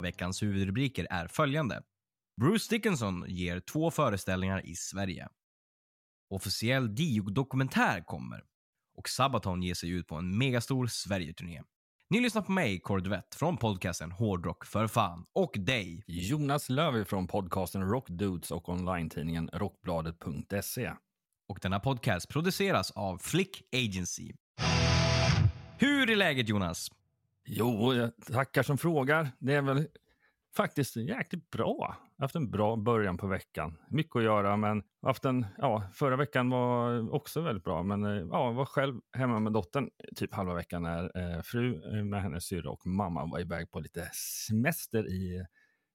Veckans huvudrubriker är följande. Bruce Dickinson ger två föreställningar i Sverige. Officiell Dio-dokumentär kommer. Och Sabaton ger sig ut på en megastor Sverige-turné. Ni lyssnar på mig, Kordvett, från podcasten Hårdrock för fan. Och dig. Jonas Löv från podcasten Rockdudes och online-tidningen Rockbladet.se. Och denna podcast produceras av Flick Agency. Hur är läget Jonas? Jo, jag tackar som frågar. Det är väl faktiskt jäkligt bra. Jag har haft en bra början på veckan. Mycket att göra, men haft en, ja, förra veckan var också väldigt bra. Men ja, jag var själv hemma med dottern typ halva veckan när eh, fru eh, med hennes syrra och mamma var iväg på lite semester i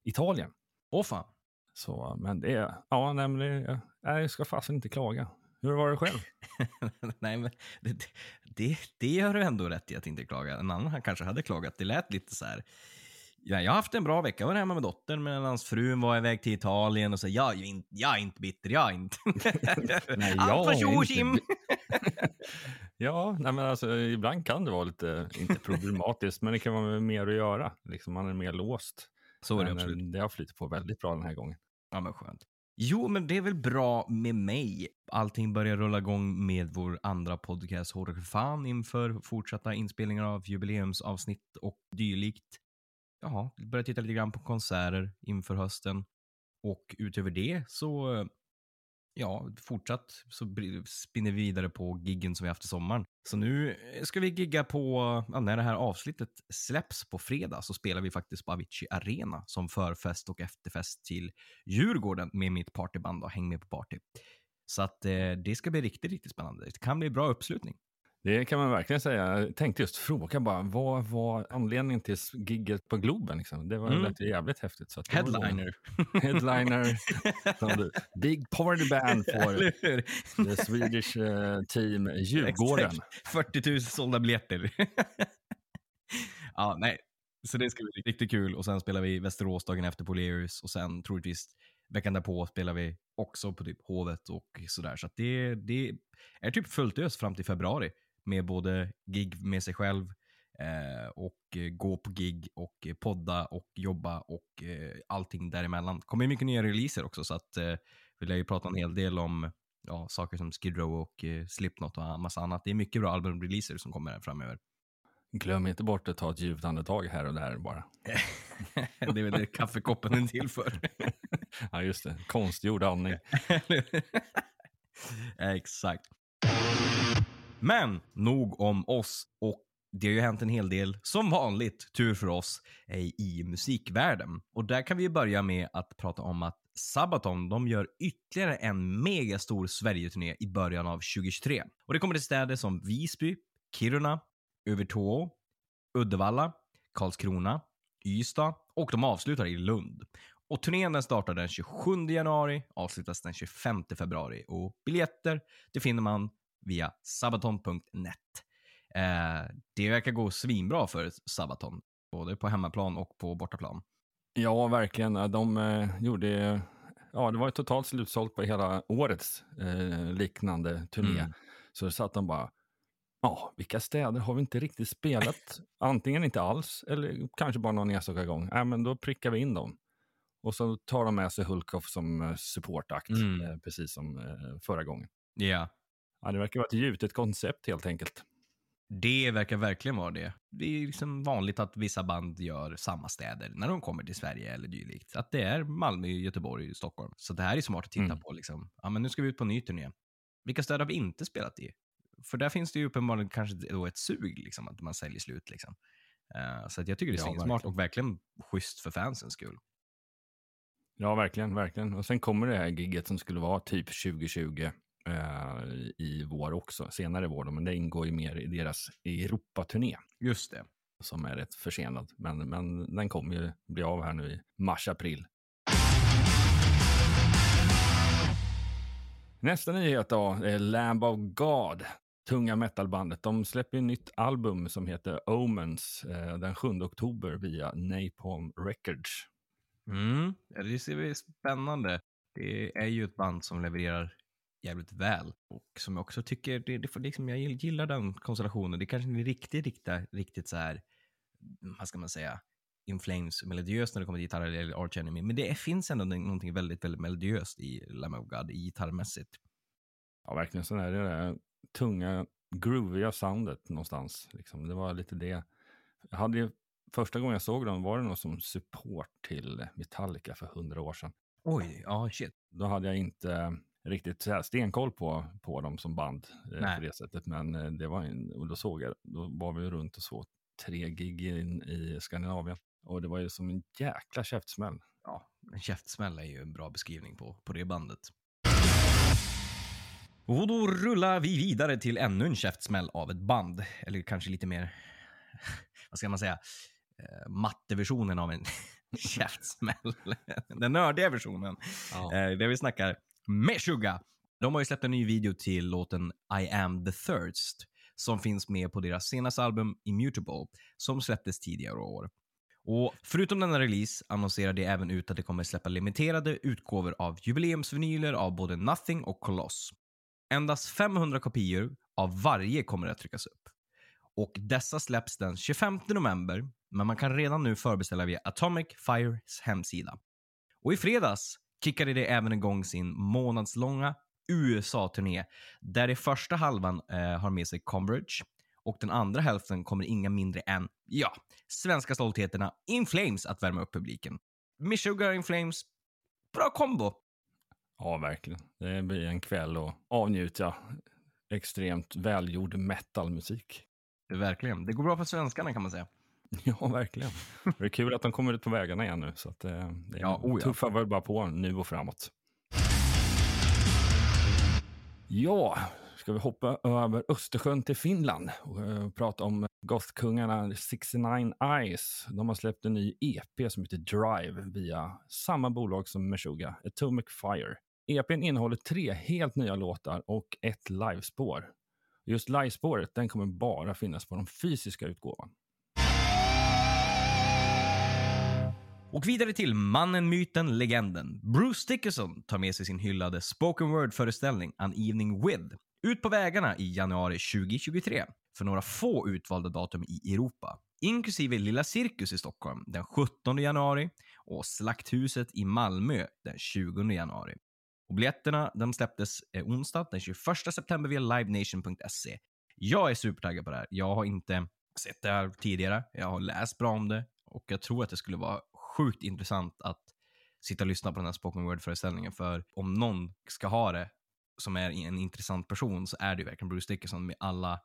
Italien. Åh fan. Så, men det är, ja, nämligen, jag ska fasen inte klaga. Hur var det själv? Nej, men det, det, det gör du ändå rätt i att inte klaga. En annan kanske hade klagat. Det lät lite så här. Ja, jag har haft en bra vecka. Jag var hemma med dottern medan frun var iväg till Italien och sa jag är inte, jag är inte bitter, jag är inte. Nej, jag är inte ja, nej, men alltså, ibland kan det vara lite, inte problematiskt, men det kan vara mer att göra. Liksom, man är mer låst. Så är det Men, eh, absolut. Det har flutit på väldigt bra den här gången. Ja, men skönt. Jo, men det är väl bra med mig. Allting börjar rulla igång med vår andra podcast Hårdrock fan inför fortsatta inspelningar av jubileumsavsnitt och dylikt. Jaha, börjar titta lite grann på konserter inför hösten. Och utöver det så, eh, ja, fortsatt så spinner vi vidare på giggen som vi haft i sommaren. Så nu eh, ska vi gigga på, ja, när det här avsnittet släpps på fredag så spelar vi faktiskt på Avicii Arena som förfest och efterfest till Djurgården med mitt partyband och Häng med på party. Så att eh, det ska bli riktigt, riktigt spännande. Det kan bli bra uppslutning. Det kan man verkligen säga. Jag tänkte just fråga bara, vad var anledningen till gigget på Globen? Liksom? Det var Mm. lät jävligt häftigt. Så Headliner. Headliner. Big party band for the Swedish eh, team Djurgården. Exakt. 40 000 sålda biljetter. ja, nej. Så det ska bli riktigt kul. Och sen spelar vi Västerås dagen efter på Lears och sen troligtvis veckan därpå spelar vi också på typ Hovet och sådär. Så det, det är typ fullt ös fram till februari med både gig med sig själv eh, och eh, gå på gig och eh, podda och jobba och eh, allting däremellan. Det kommer mycket nya releaser också så att eh, vi lär ju prata en hel del om ja, saker som Skid Row och eh, Slipknot och massa annat. Det är mycket bra albumreleaser som kommer här framöver. Glöm inte bort att ta ett djupt andetag här och där bara. det är väl det kaffekoppen är till för. Ja, just det. Konstgjord andning. Exakt. Men nog om oss och det har ju hänt en hel del, som vanligt, tur för oss, eh, i musikvärlden. Och där kan vi börja med att prata om att Sabaton, de gör ytterligare en megastor Sverige-turné i början av 2023. Och det kommer till städer som Visby, Kiruna, Övertå, Uddevalla, Karlskrona, Ystad och de avslutar i Lund. Och turnén den startar den 27 januari, avslutas den 25 februari och biljetter det finner man via sabaton.net. Eh, det verkar gå svinbra för Sabaton, både på hemmaplan och på bortaplan. Ja, verkligen. De eh, gjorde... Ja, det var ju totalt slutsålt på hela årets eh, liknande turné. Mm. Så satt de bara... Ja, vilka städer har vi inte riktigt spelat? Antingen inte alls, eller kanske bara någon enstaka gång. Ja, men då prickar vi in dem. Och så tar de med sig Hulkoff som supportakt, Mm. precis som förra gången. Ja, Ja, det verkar vara ett gjutet koncept helt enkelt. det verkar verkligen vara det. Det är liksom vanligt att vissa band gör samma städer när de kommer till Sverige eller dylikt. Att det är Malmö, Göteborg, Stockholm. Så det här är smart att titta Mm. på. Liksom. Ja, men nu ska vi ut på en ny turné. Vilka städer har vi inte spelat i? För där finns det ju uppenbarligen kanske då ett sug, liksom, att man säljer slut. Liksom. Eh, så jag tycker det är Ja, verkligen. och verkligen schysst för fansens skull. Ja, verkligen, verkligen. Och sen kommer det här gigget som skulle vara typ 2020 eh, i vår också, senare i vår. Då, men det ingår ju mer i deras Europaturné Just det. som är rätt försenad. Men, men den kommer ju bli av här nu i mars-april. Nästa nyhet då är Lamb of God. Tunga metalbandet. De släpper ett nytt album som heter Omens eh, den 7 oktober via Napalm Records. Mm, det ser vi spännande. Det är ju ett band som levererar jävligt väl och som jag också tycker, det, det liksom, jag gillar den konstellationen. Det kanske inte är riktigt, riktigt, riktigt så här, vad ska man säga, In Flames melodiöst när det kommer till gitarr eller Arch Enemy, men det finns ändå någonting väldigt, väldigt melodiöst i Lamb of God, i gitarrmässigt. Ja, verkligen så är det där tunga, grooviga soundet någonstans. Liksom. Det var lite det. Jag hade ju, första gången jag såg dem var det nog som support till Metallica för hundra år sedan. Oj, ja shit. Då hade jag inte riktigt så här stenkoll på, på dem som band eh, på det sättet. Men eh, det var en, och då såg jag, då var vi runt och såg tre gig in i Skandinavien. Och det var ju som en jäkla käftsmäll. Ja, en käftsmäll är ju en bra beskrivning på, på det bandet. Och då rullar vi vidare till ännu en käftsmäll av ett band. Eller kanske lite mer, vad ska man säga, eh, matteversionen av en käftsmäll. Den nördiga versionen. Ja. Eh, där vi snackar Meshuggah. De har ju släppt en ny video till låten I am the thirst som finns med på deras senaste album Immutable som släpptes tidigare i år. Och förutom denna release annonserar de även ut att de kommer släppa limiterade utgåvor av jubileumsvinyler av både Nothing och Coloss. Endast 500 kopior av varje kommer att tryckas upp. Och dessa släpps den 25 november, men man kan redan nu förbeställa via Atomic Fires hemsida. Och i fredags kickade de även igång sin månadslånga USA-turné, där de första halvan eh, har med sig Combridge och den andra hälften kommer inga mindre än, ja, svenska stoltheterna In Flames att värma upp publiken. Meshuggah In Flames, bra kombo. Ja, verkligen. Det blir en kväll och avnjuta extremt välgjord metalmusik. Verkligen. Det går bra för svenskarna kan man säga. Ja, verkligen. Det är kul att de kommer ut på vägarna igen nu. Så att, eh, det Ja, oh ja. tuffar väl bara på nu och framåt. Ja, ska vi hoppa över Östersjön till Finland och eh, prata om gothkungarna 69 Eyes. De har släppt en ny EP som heter Drive via samma bolag som Meshuggah, Atomic Fire. EPn innehåller tre helt nya låtar och ett livespår. Just livespåret den kommer bara finnas på den fysiska utgåvan. Och vidare till mannen, myten, legenden. Bruce Dickinson tar med sig sin hyllade spoken word-föreställning An Evening With ut på vägarna i januari 2023 för några få utvalda datum i Europa, inklusive Lilla Cirkus i Stockholm den 17 januari och Slakthuset i Malmö den 20 januari. Och biljetterna de släpptes eh, onsdag den 21 september via livenation.se. Jag är supertaggad på det här. Jag har inte sett det här tidigare. Jag har läst bra om det och jag tror att det skulle vara sjukt intressant att sitta och lyssna på den här spoken word-föreställningen. För om någon ska ha det som är en intressant person så är det ju verkligen Bruce Dickinson med alla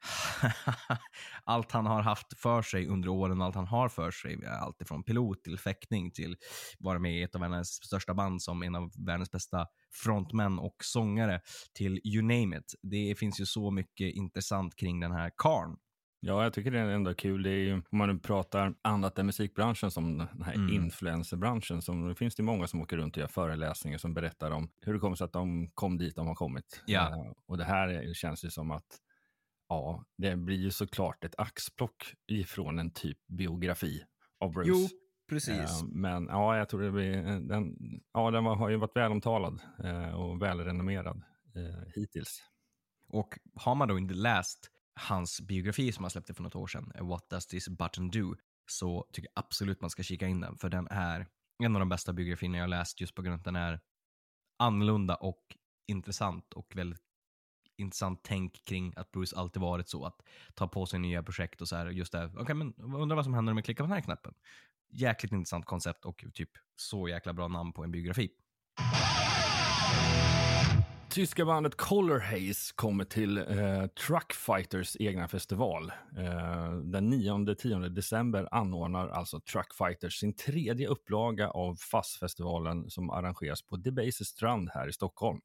allt han har haft för sig under åren, allt han har för sig, allt ifrån pilot till fäktning till vara med i ett av världens största band som en av världens bästa frontmän och sångare till you name it. Det finns ju så mycket intressant kring den här karn. Ja, jag tycker det är ändå kul. Det är ju, om man nu pratar annat än musikbranschen som den här Mm. influencerbranschen. Som, det finns det många som åker runt och gör föreläsningar som berättar om hur det kommer sig att de kom dit de har kommit. Ja. Eh, och det här är, känns ju som att ja, det blir ju såklart ett axplock ifrån en typ biografi av Bruce. Jo, precis. Eh, men ja, jag tror det blir, den, ja, den var, har ju varit välomtalad eh, och välrenommerad eh, hittills. Och har man då inte läst hans biografi som han släppte för något år sedan, eh, What Does This Button Do, så tycker jag absolut man ska kika in den, för den är en av de bästa biografierna jag läst just på grund av att den är annorlunda och intressant och väldigt intressant tänk kring att Bruce alltid varit så att ta på sig nya projekt och så här just det. Okej, men undrar vad som händer om jag klickar på den här knappen. Jäkligt intressant koncept och typ så jäkla bra namn på en biografi. Tyska bandet Color Haze kommer till eh, Truck Fighters egna festival. Eh, den 9-10 december anordnar alltså Truck Fighters sin tredje upplaga av FASS-festivalen som arrangeras på Debaser strand här i Stockholm.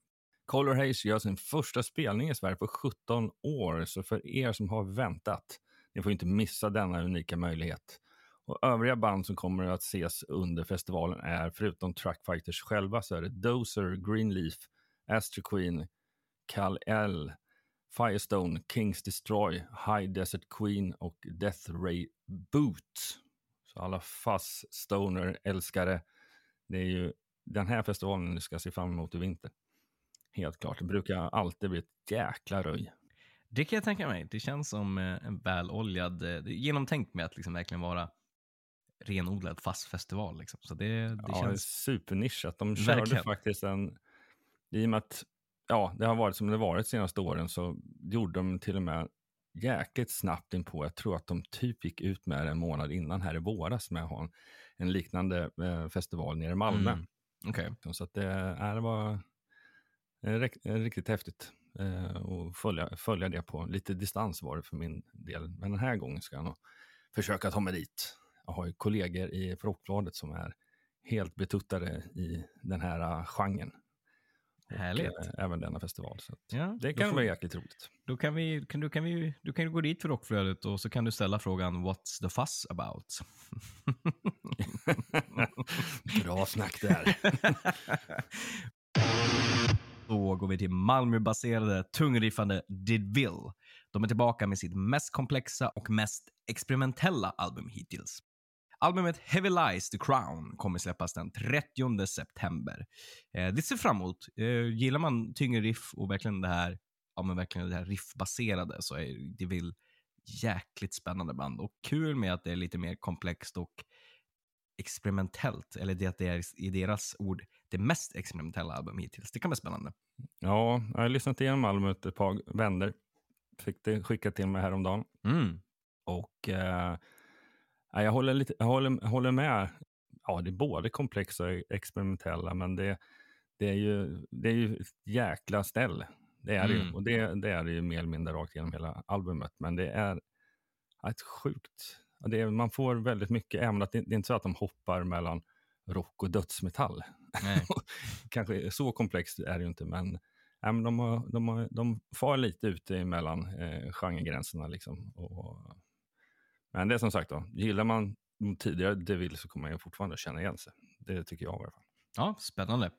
Color Haze gör sin första spelning i Sverige på 17 år, så för er som har väntat, ni får inte missa denna unika möjlighet. Och övriga band som kommer att ses under festivalen är, förutom Truckfighters själva, så är det Dozer, Greenleaf, Astro Queen, Kal El, Firestone, Kings Destroy, High Desert Queen och Death Ray Boot. Så alla fuzz stoner älskare, det är ju den här festivalen ni ska se fram emot i vinter. Helt klart. Det brukar alltid bli ett jäkla röj. Det kan jag tänka mig. Det känns som eh, en väloljad, eh, genomtänkt med att liksom verkligen vara renodlad fast festival. Liksom. Så det, det ja, känns... supernischat. De körde Verkligen. faktiskt en, i och med att ja, det har varit som det varit de senaste åren så gjorde de till och med jäkligt snabbt in på. Jag tror att de typ gick ut med det en månad innan här i våras med att ha en, en liknande eh, festival nere i Malmö. Mm. Okej. Så att det, äh, det var eh, eh, riktigt häftigt eh, att följa, följa det på lite distans var det för min del. Men den här gången ska jag nog försöka ta mig dit. Jag har ju kollegor i Rockbladet som är helt betuttade i den här genren. Och, Härligt. eh, även denna festival. Så Ja, det då kan får- vara jäkligt roligt. Då kan, vi, kan, du, kan, vi, du kan gå dit för rockflödet och så kan du ställa frågan What's the fuss about? Bra snack där. Då går vi till Malmöbaserade tungriffande Didville. De är tillbaka med sitt mest komplexa och mest experimentella album hittills. Albumet Heavy Lies The Crown kommer släppas den 30 september. Eh, det ser fram emot. Eh, gillar man tyngre riff och verkligen det här, ja, men verkligen det här riffbaserade så är Didville jäkligt spännande band och kul med att det är lite mer komplext och experimentellt, eller det att det är i deras ord det mest experimentella album hittills. Det kan bli spännande. ja, jag har lyssnat igenom albumet ett par vänder. Fick det skickat till mig häromdagen. Mm. Och eh, jag, håller lite, jag håller, håller med. Ja, det är både komplexa och experimentella, men det, det, är, ju, det är ju ett jäkla ställ. Det är det ju. Mm. Och det, det är det ju mer eller mindre rakt igenom hela albumet. Men det är ett sjukt... Det är, man får väldigt mycket ämnen. Det, det är inte så att de hoppar mellan rock och dödsmetall. Nej. Kanske så komplext är det ju inte, men, ja, men de, har, de, har, de far lite ute emellan eh, genregränserna. Liksom. Och, men det är som sagt, då, gillar man tidigare DeVille så kommer man fortfarande känna igen sig. Det tycker jag i alla fall. Ja, spännande.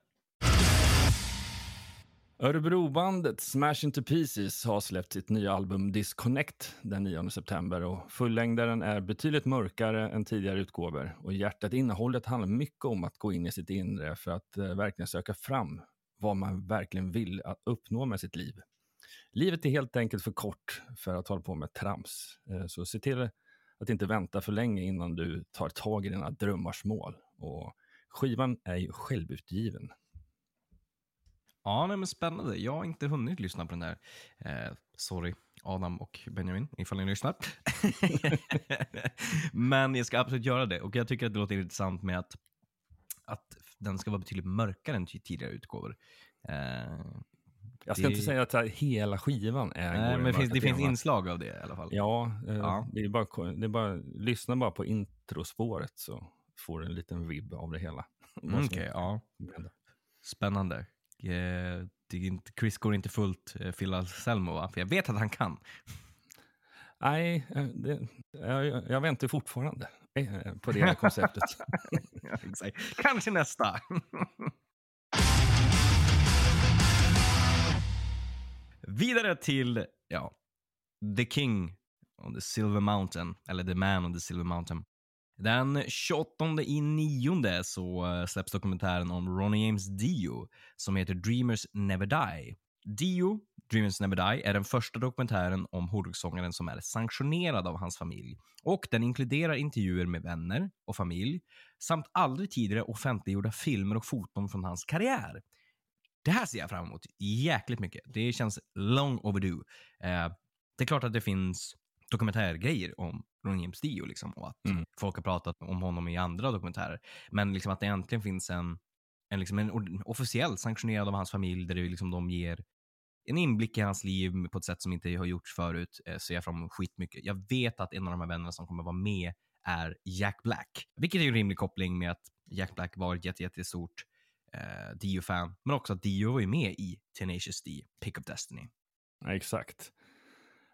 Örebrobandet Smash Into Pieces har släppt sitt nya album Disconnect den 9 september och fullängdaren är betydligt mörkare än tidigare utgåvor och hjärtat innehållet handlar mycket om att gå in i sitt inre för att eh, verkligen söka fram vad man verkligen vill att uppnå med sitt liv. Livet är helt enkelt för kort för att hålla på med trams, eh, så se till att inte vänta för länge innan du tar tag i dina drömmars mål. Och skivan är ju självutgiven. Ja, nej, men spännande. Jag har inte hunnit lyssna på den där. Eh, sorry, Adam och Benjamin, ifall ni lyssnar. men jag ska absolut göra det. Och jag tycker att det låter intressant med att, att den ska vara betydligt mörkare än tidigare utgåvor. Eh, jag ska Det- inte säga att hela skivan är nej, men det finns, det finns inslag av det i alla fall. Ja, eh, Ja. Det är bara, det är bara, lyssna bara på introspåret så får du en liten vibb av det hela. Mm, Okej, ja. Spännande. Eh, inte, Chris går inte fullt eh, Phil Anselmo, va? För jag vet att han kan. Nej, eh, det, jag, jag väntar fortfarande eh, på det här konceptet. Kanske nästa. Vidare till ja, The King on the Silver Mountain, eller The Man on the Silver Mountain. Den 28 i nionde så eh, släpps dokumentären om Ronnie James Dio som heter Dreamers Never Die. Dio, Dreamers Never Die, är den första dokumentären om hårdrockssångaren som är sanktionerad av hans familj och den inkluderar intervjuer med vänner och familj samt aldrig tidigare offentliggjorda filmer och foton från hans karriär. Det här ser jag fram emot jäkligt mycket. Det känns long overdue. Eh, det är klart att det finns dokumentärgrejer om Ron James Dio liksom, och att Mm. folk har pratat om honom i andra dokumentärer. Men liksom att det äntligen finns en, en, liksom en ord- officiell sanktionerad av hans familj där det liksom de ger en inblick i hans liv på ett sätt som inte har gjorts förut. Eh, ser jag fram emot skitmycket. Jag vet att en av de här vännerna som kommer vara med är Jack Black. Vilket är en rimlig koppling med att Jack Black var ett jätte, jättestort eh, Dio-fan, men också att Dio var ju med i Tenacious D, Pick of Destiny. Ja, exakt.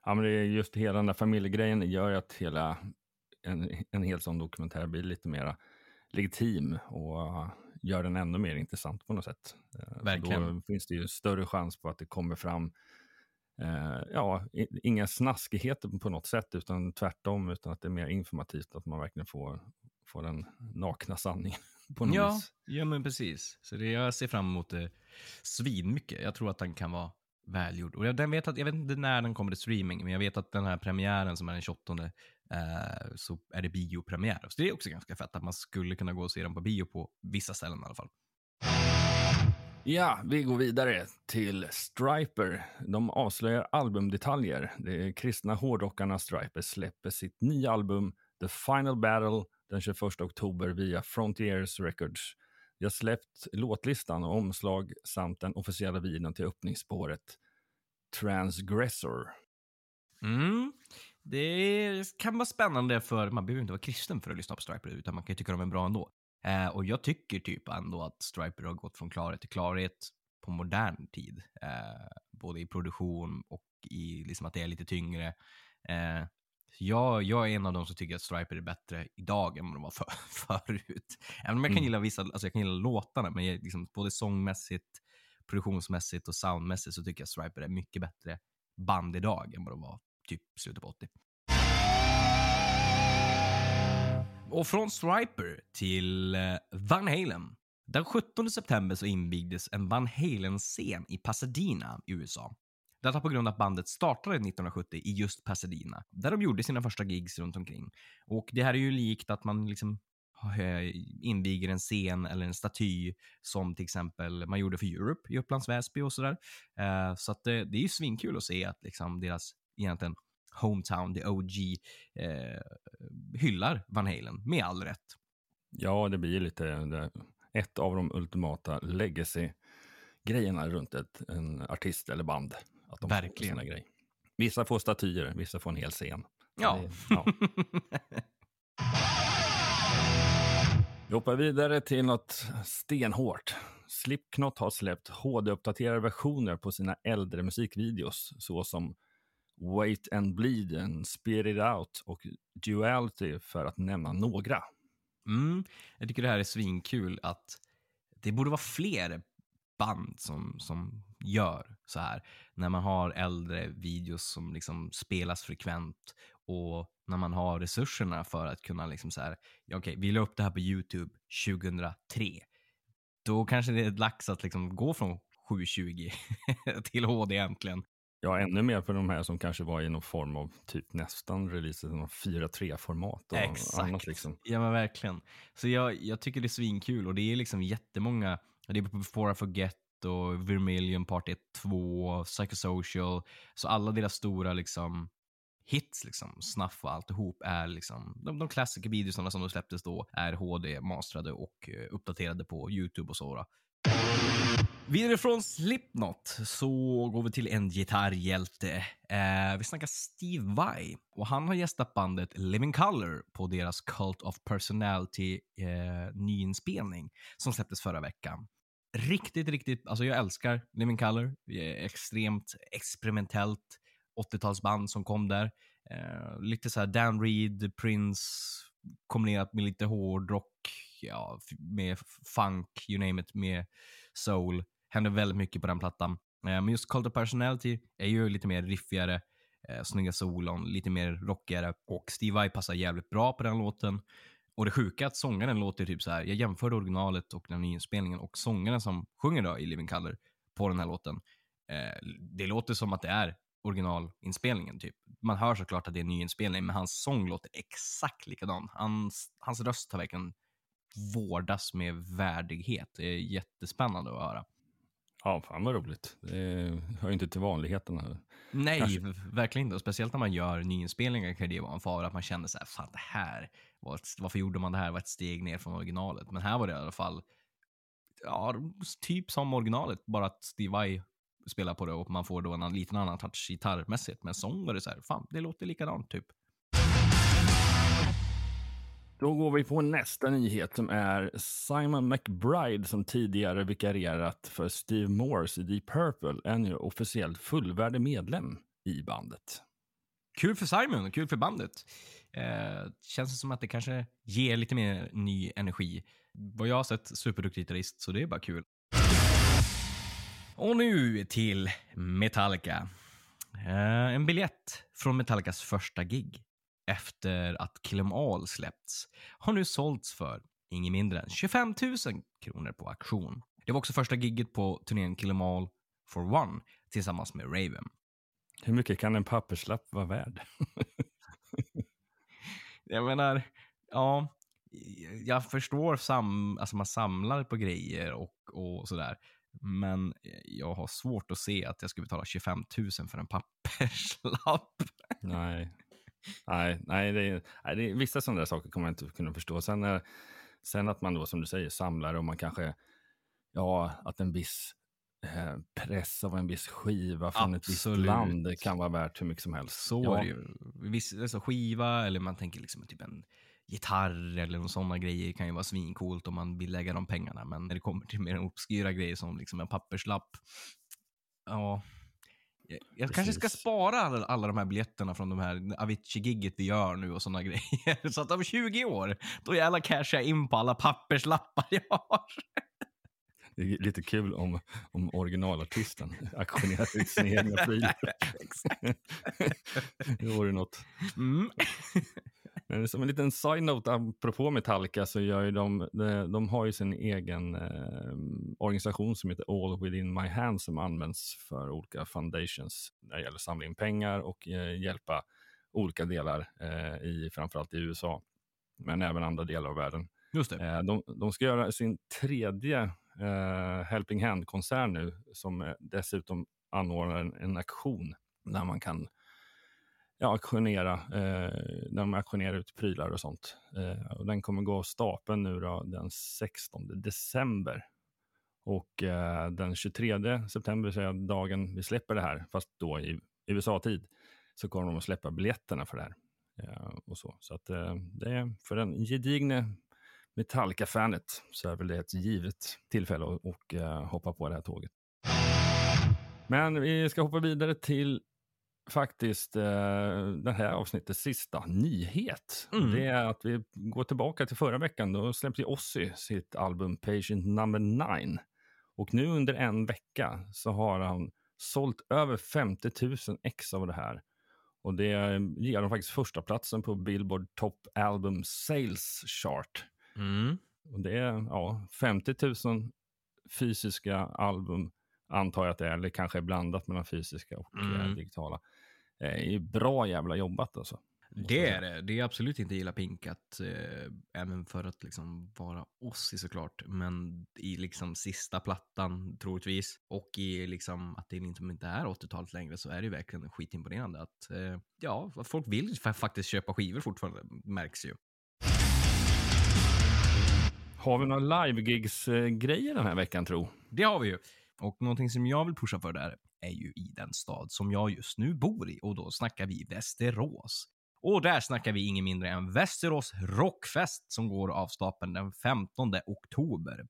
Ja, men det är just hela den där familjegrejen gör ju att hela en, en hel sån dokumentär blir lite mer legitim och gör den ännu mer intressant på något sätt. Eh, Verkligen. Då finns det ju större chans på att det kommer fram eh, ja, inga snaskigheter på något sätt, utan tvärtom, utan att det är mer informativt, att man verkligen får, får den nakna sanningen på något Ja, vis. ja, men precis. Så det, jag ser fram emot det svinmycket. Jag tror att den kan vara välgjord. Och jag, den vet att, jag vet inte när den kommer till streaming, men jag vet att den här premiären som är den 28 eh, så är det biopremiär. Så det är också ganska fett att man skulle kunna gå och se den på bio på vissa ställen i alla fall. Ja, vi går vidare till Striper. De avslöjar albumdetaljer. De kristna hårdrockarna Striper släpper sitt nya album The Final Battle den 21 oktober via Frontiers Records. Vi har släppt låtlistan och omslag samt den officiella videon till öppningsspåret Transgressor. Mm. Det kan vara spännande för, man behöver inte vara kristen för att lyssna på Striper, utan man kan ju tycka de är bra ändå. Eh, och jag tycker typ ändå att Striper har gått från klarhet till klarhet på modern tid. Eh, både i produktion och i liksom att det är lite tyngre. Eh, jag, jag är en av de som tycker att Striper är bättre idag än vad de var för, förut. Även om jag kan Mm. gilla vissa, alltså jag kan gilla låtarna, men jag, liksom, både sångmässigt, produktionsmässigt och soundmässigt så tycker jag Striper är mycket bättre band idag än vad de var typ slutet på 80. Och från Striper till eh, Van Halen. Den 17 september så invigdes en Van Halen-scen i Pasadena i USA. Detta på grund av att bandet startade 1970 i just Pasadena, där de gjorde sina första gigs runt omkring. Och det här är ju likt att man liksom eh, inviger en scen eller en staty som till exempel man gjorde för Europe i Upplands Väsby och sådär. Eh, så att det, det är ju svinkul att se att liksom deras egentligen hometown, the OG, eh, hyllar Van Halen med all rätt. Ja, det blir lite det, ett av de ultimata legacy-grejerna runt ett, en artist eller band. Att de Verkligen. Får grejer. Vissa får statyer, vissa får en hel scen. Ja. Det- ja. Vi hoppar vidare till något stenhårt. Slipknot har släppt HD-uppdaterade versioner på sina äldre musikvideos, såsom Wait and Bleed, and Spirit It Out och Duality, för att nämna några. Mm, jag tycker det här är svinkul att det borde vara fler band som, som gör så här. När man har äldre videos som liksom spelas frekvent och när man har resurserna för att kunna liksom så här, okej, vi la upp det här på YouTube 2003. Då kanske det är dags att liksom gå från 720 till HD äntligen. Ja, ännu mer för de här som kanske var i någon form av typ nästan release någon 4.3-format. och Exakt. Annat liksom. Ja men verkligen. Så jag, jag tycker det är svinkul och det är liksom jättemånga, det är Before I Forget och Vermilion Part 1, 2, Psychosocial. Så alla deras stora liksom hits, liksom, Snuff och alltihop är liksom, de, de klassiska videorna som de släpptes då är HD-mastrade och eh, uppdaterade på YouTube och så. Då. Vidare från Slipknot så går vi till en gitarrhjälte. Eh, vi snackar Steve Vai och han har gästat bandet Living Color på deras Cult of Personality eh, nyinspelning som släpptes förra veckan. Riktigt, riktigt, alltså jag älskar Living Color. Det är extremt experimentellt 80-talsband som kom där. Eh, lite så här Dan Reed, Prince, kombinerat med lite hårdrock, ja, med funk, you name it, med soul. Händer väldigt mycket på den plattan. Eh, men just Cult of Personality är ju lite mer riffigare, eh, snygga solon, lite mer rockigare och Steve Vai passar jävligt bra på den låten. Och det sjuka är att sångaren låter typ så här. jag jämförde originalet och den nyinspelningen och sångaren som sjunger då i Living Color på den här låten, eh, det låter som att det är originalinspelningen typ. Man hör såklart att det är en nyinspelning, men hans sång låter exakt likadan. Hans, hans röst har verkligen vårdas med värdighet. Det är jättespännande att höra. Ja, fan vad roligt. Det hör ju inte till vanligheterna. Nej, Kanske. verkligen inte. Speciellt när man gör nyinspelningar kan det vara en fara att man känner så här, fan det här, var ett, varför gjorde man det här? Det var ett steg ner från originalet. Men här var det i alla fall, ja, typ som originalet, bara att Steve Vai spelar på det och man får då en liten annan touch gitarrmässigt. Men sång var det så här, fan det låter likadant typ. Då går vi på nästa nyhet som är Simon McBride som tidigare vikarierat för Steve Morse i Deep Purple är nu officiellt fullvärdig medlem i bandet. Kul för Simon och kul för bandet. Eh, känns det som att det kanske ger lite mer ny energi. Vad jag har sett, superduktig gitarrist, så det är bara kul. Och nu till Metallica. Eh, en biljett från Metallicas första gig efter att Kill 'em All släppts har nu sålts för inget mindre än 25 000 kronor på auktion. Det var också första gigget på turnén Kill 'em All for One tillsammans med Raven. Hur mycket kan en papperslapp vara värd? Jag menar, ja, jag förstår sam, alltså man samlar på grejer och, och sådär. Men jag har svårt att se att jag skulle betala 25 000 för en papperslapp. nej, nej, nej, det, är, nej det är, vissa sådana där saker kommer jag inte kunna förstå. Sen, eh, sen att man då, som du säger, samlar och man kanske, ja, att en viss eh, press av en viss skiva från ett visst Absolut. land kan vara värt hur mycket som helst. Så ja. är det ju. Viss, alltså skiva eller man tänker liksom typ en gitarr eller sådana grejer kan ju vara svincoolt om man vill lägga de pengarna. Men när det kommer till mer obskyra grejer som liksom en papperslapp. Ja. Jag, jag kanske ska spara alla, alla de här biljetterna från de här Avicii-gigget vi gör nu och sådana grejer. Så att om 20 år, då jävlar cashar jag in på alla papperslappar jag har. Det är lite kul om, om originalartisten auktionerar ut sina egna prylar. det vore något. Mm. Men Som en liten side-note apropå Metallica så gör ju de, de, de har ju sin egen eh, organisation som heter All Within My Hands som används för olika foundations när det gäller att samla in pengar och eh, hjälpa olika delar eh, i framförallt i USA men även andra delar av världen. Just det. Eh, de, de ska göra sin tredje eh, Helping Hand-konsert nu som eh, dessutom anordnar en, en aktion där man kan ja, auktionera, eh, när de auktionerar ut prylar och sånt. Eh, och den kommer gå av stapeln nu då, den 16 december. Och eh, den 23 september, så är dagen vi släpper det här, fast då i USA-tid, så kommer de att släppa biljetterna för det här. Eh, och så så att, eh, det är för den gedigne Metallica-fanet så är väl det ett givet tillfälle att och, eh, hoppa på det här tåget. Men vi ska hoppa vidare till faktiskt eh, det här avsnittets sista nyhet. Mm. Det är att vi går tillbaka till förra veckan. Då släppte Ozzy sitt album Patient Number 9. Och nu under en vecka så har han sålt över 50 000 ex av det här. Och det ger dem faktiskt första platsen på Billboard Top Album Sales Chart. Mm. Och det är ja, 50 000 fysiska album, antar jag att det är, eller kanske är blandat mellan fysiska och eh, Mm. digitala. Det är ju bra jävla jobbat alltså. Det är det. Det är absolut inte illa pinkat. Eh, även för att liksom vara Ozzy såklart. Men i liksom sista plattan troligtvis. Och i liksom att det inte, inte är 80-talet längre så är det ju verkligen skitimponerande. Att eh, ja, folk vill fa- faktiskt köpa skivor fortfarande märks ju. Har vi några live-gigs-grejer den här veckan, tro? Det har vi ju. Och någonting som jag vill pusha för där är ju i den stad som jag just nu bor i. Och då snackar vi Västerås. Och där snackar vi ingen mindre än Västerås Rockfest som går av stapeln den 15 oktober.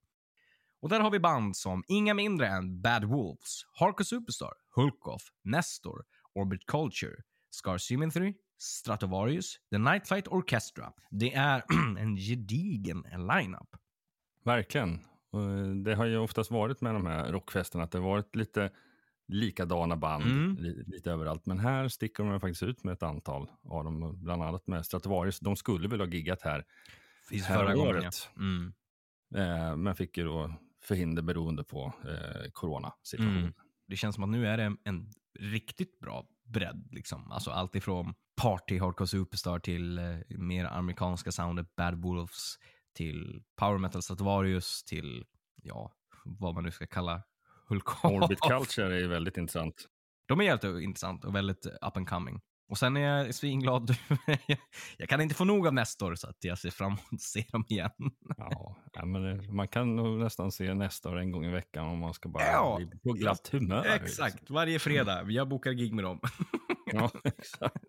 Och där har vi band som inga mindre än Bad Wolves, Harko Superstar, Hulkoff, Nestor, Orbit Culture, Scar Symmetry, Stratovarius, The Night Flight Orchestra. Det är en gedigen lineup. Verkligen. Eh, det har ju oftast varit med de här rockfesterna att det har varit lite likadana band Mm. li, lite överallt. Men här sticker de faktiskt ut med ett antal av dem, bland annat med Stratovarius. De skulle väl ha giggat här Finns Förra året. Ja. Mm. Eh, men fick ju då förhinder beroende på eh, coronasituationen. Mm. Det känns som att nu är det en, en riktigt bra bredd. Liksom. Alltså allt ifrån party, hardcore superstar till eh, mer amerikanska soundet Bad Wolves till power metal Stratovarius till, ja, vad man nu ska kalla Hulk Orbit Culture är ju väldigt intressant. De är helt intressant och väldigt up and coming. Och sen är jag svinglad. jag kan inte få nog av Nestor så att jag ser fram emot att se dem igen. Ja, men man kan nog nästan se nästa år en gång i veckan om man ska bara Ja, bli på glatt humör. Exakt, varje fredag. Jag bokar gig med dem. Ja, exakt.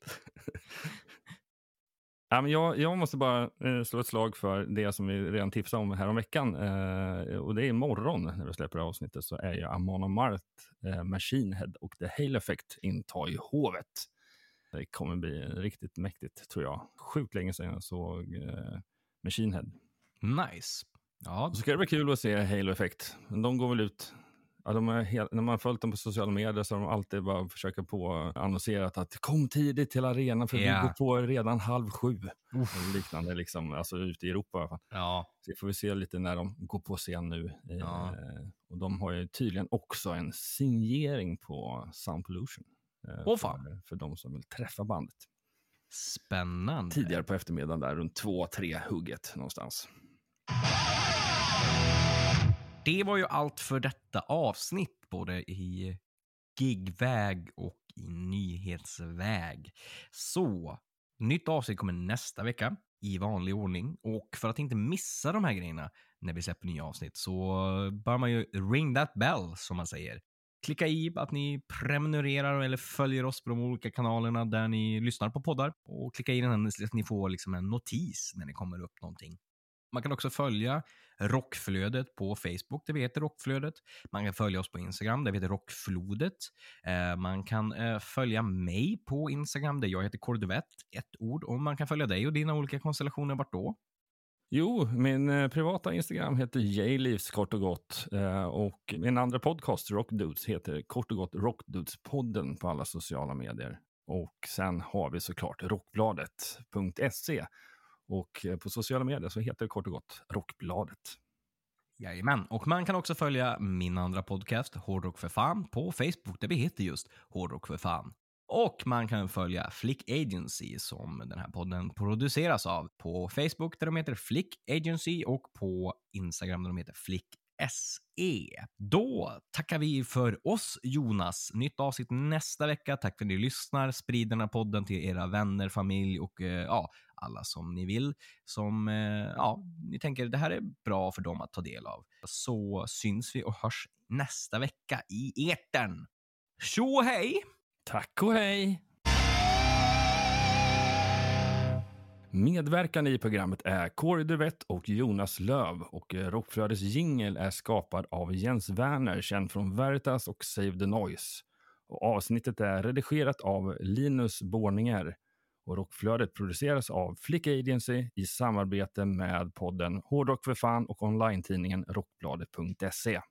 Ja, men jag, jag måste bara eh, slå ett slag för det som vi redan tipsade om här om veckan. Eh, och det är imorgon när vi släpper det avsnittet så är ju Amon Amarth, eh, Machine Head och The Hail Effect intar i hovet. Det kommer bli riktigt mäktigt tror jag. Sjukt länge sedan jag såg eh, Machine Head. Nice. Ja, så ska det bli kul att se Halo Effect. De går väl ut... Ja, de är helt, när man följt dem på sociala medier så har de alltid bara försökt på annonserat att kom tidigt till arenan för Ja. vi går på redan halv sju. Och liknande, liksom, alltså ute i Europa i alla fall. ja. Så får vi se lite när de går på scen nu. Eh, Ja. och de har ju tydligen också en signering på Sound Pollution. Eh, fan. för, för de som vill träffa bandet. Spännande. Tidigare på eftermiddagen där runt två, tre hugget någonstans. Det var ju allt för detta avsnitt, både i gigväg och i nyhetsväg. Så, nytt avsnitt kommer nästa vecka i vanlig ordning. Och för att inte missa de här grejerna när vi släpper nya avsnitt så bör man ju ring that bell, som man säger. Klicka i att ni prenumererar eller följer oss på de olika kanalerna där ni lyssnar på poddar. Och klicka i den här så att ni får liksom en notis när det kommer upp någonting. Man kan också följa Rockflödet på Facebook, där vi heter Rockflödet. Man kan följa oss på Instagram, där vi heter Rockflodet. Eh, man kan eh, följa mig på Instagram, där jag heter Kordovett, ett ord. Och man kan följa dig och dina olika konstellationer, vart då? Jo, min eh, privata Instagram heter J-Livs kort och gott. Och min andra podcast, Rockdudes, heter kort och gott Rockdudespodden på alla sociala medier. Och sen har vi såklart rockbladet.se. Och eh, på sociala medier så heter det kort och gott Rockbladet. Jajamän, och man kan också följa min andra podcast, Hårdrock för fan, på Facebook, där vi heter just Hårdrock för fan. Och man kan följa Flick Agency som den här podden produceras av på Facebook där de heter Flick Agency och på Instagram där de heter Flick SE. Då tackar vi för oss Jonas. Nytt avsnitt nästa vecka. Tack för att ni lyssnar. Sprid den här podden till era vänner, familj och eh, ja, alla som ni vill. Som eh, ja, ni tänker det här är bra för dem att ta del av. Så syns vi och hörs nästa vecka i etern. Tjo hej! Tack och hej! Medverkande i programmet är Kåre Duvett och Jonas Löv och eh, Rockflödets jingel är skapad av Jens Werner, känd från Veritas och Save the Noise. Och avsnittet är redigerat av Linus Borninger och Rockflödet produceras av Flick Agency i samarbete med podden Hårdrock för fan och online-tidningen Rockbladet.se.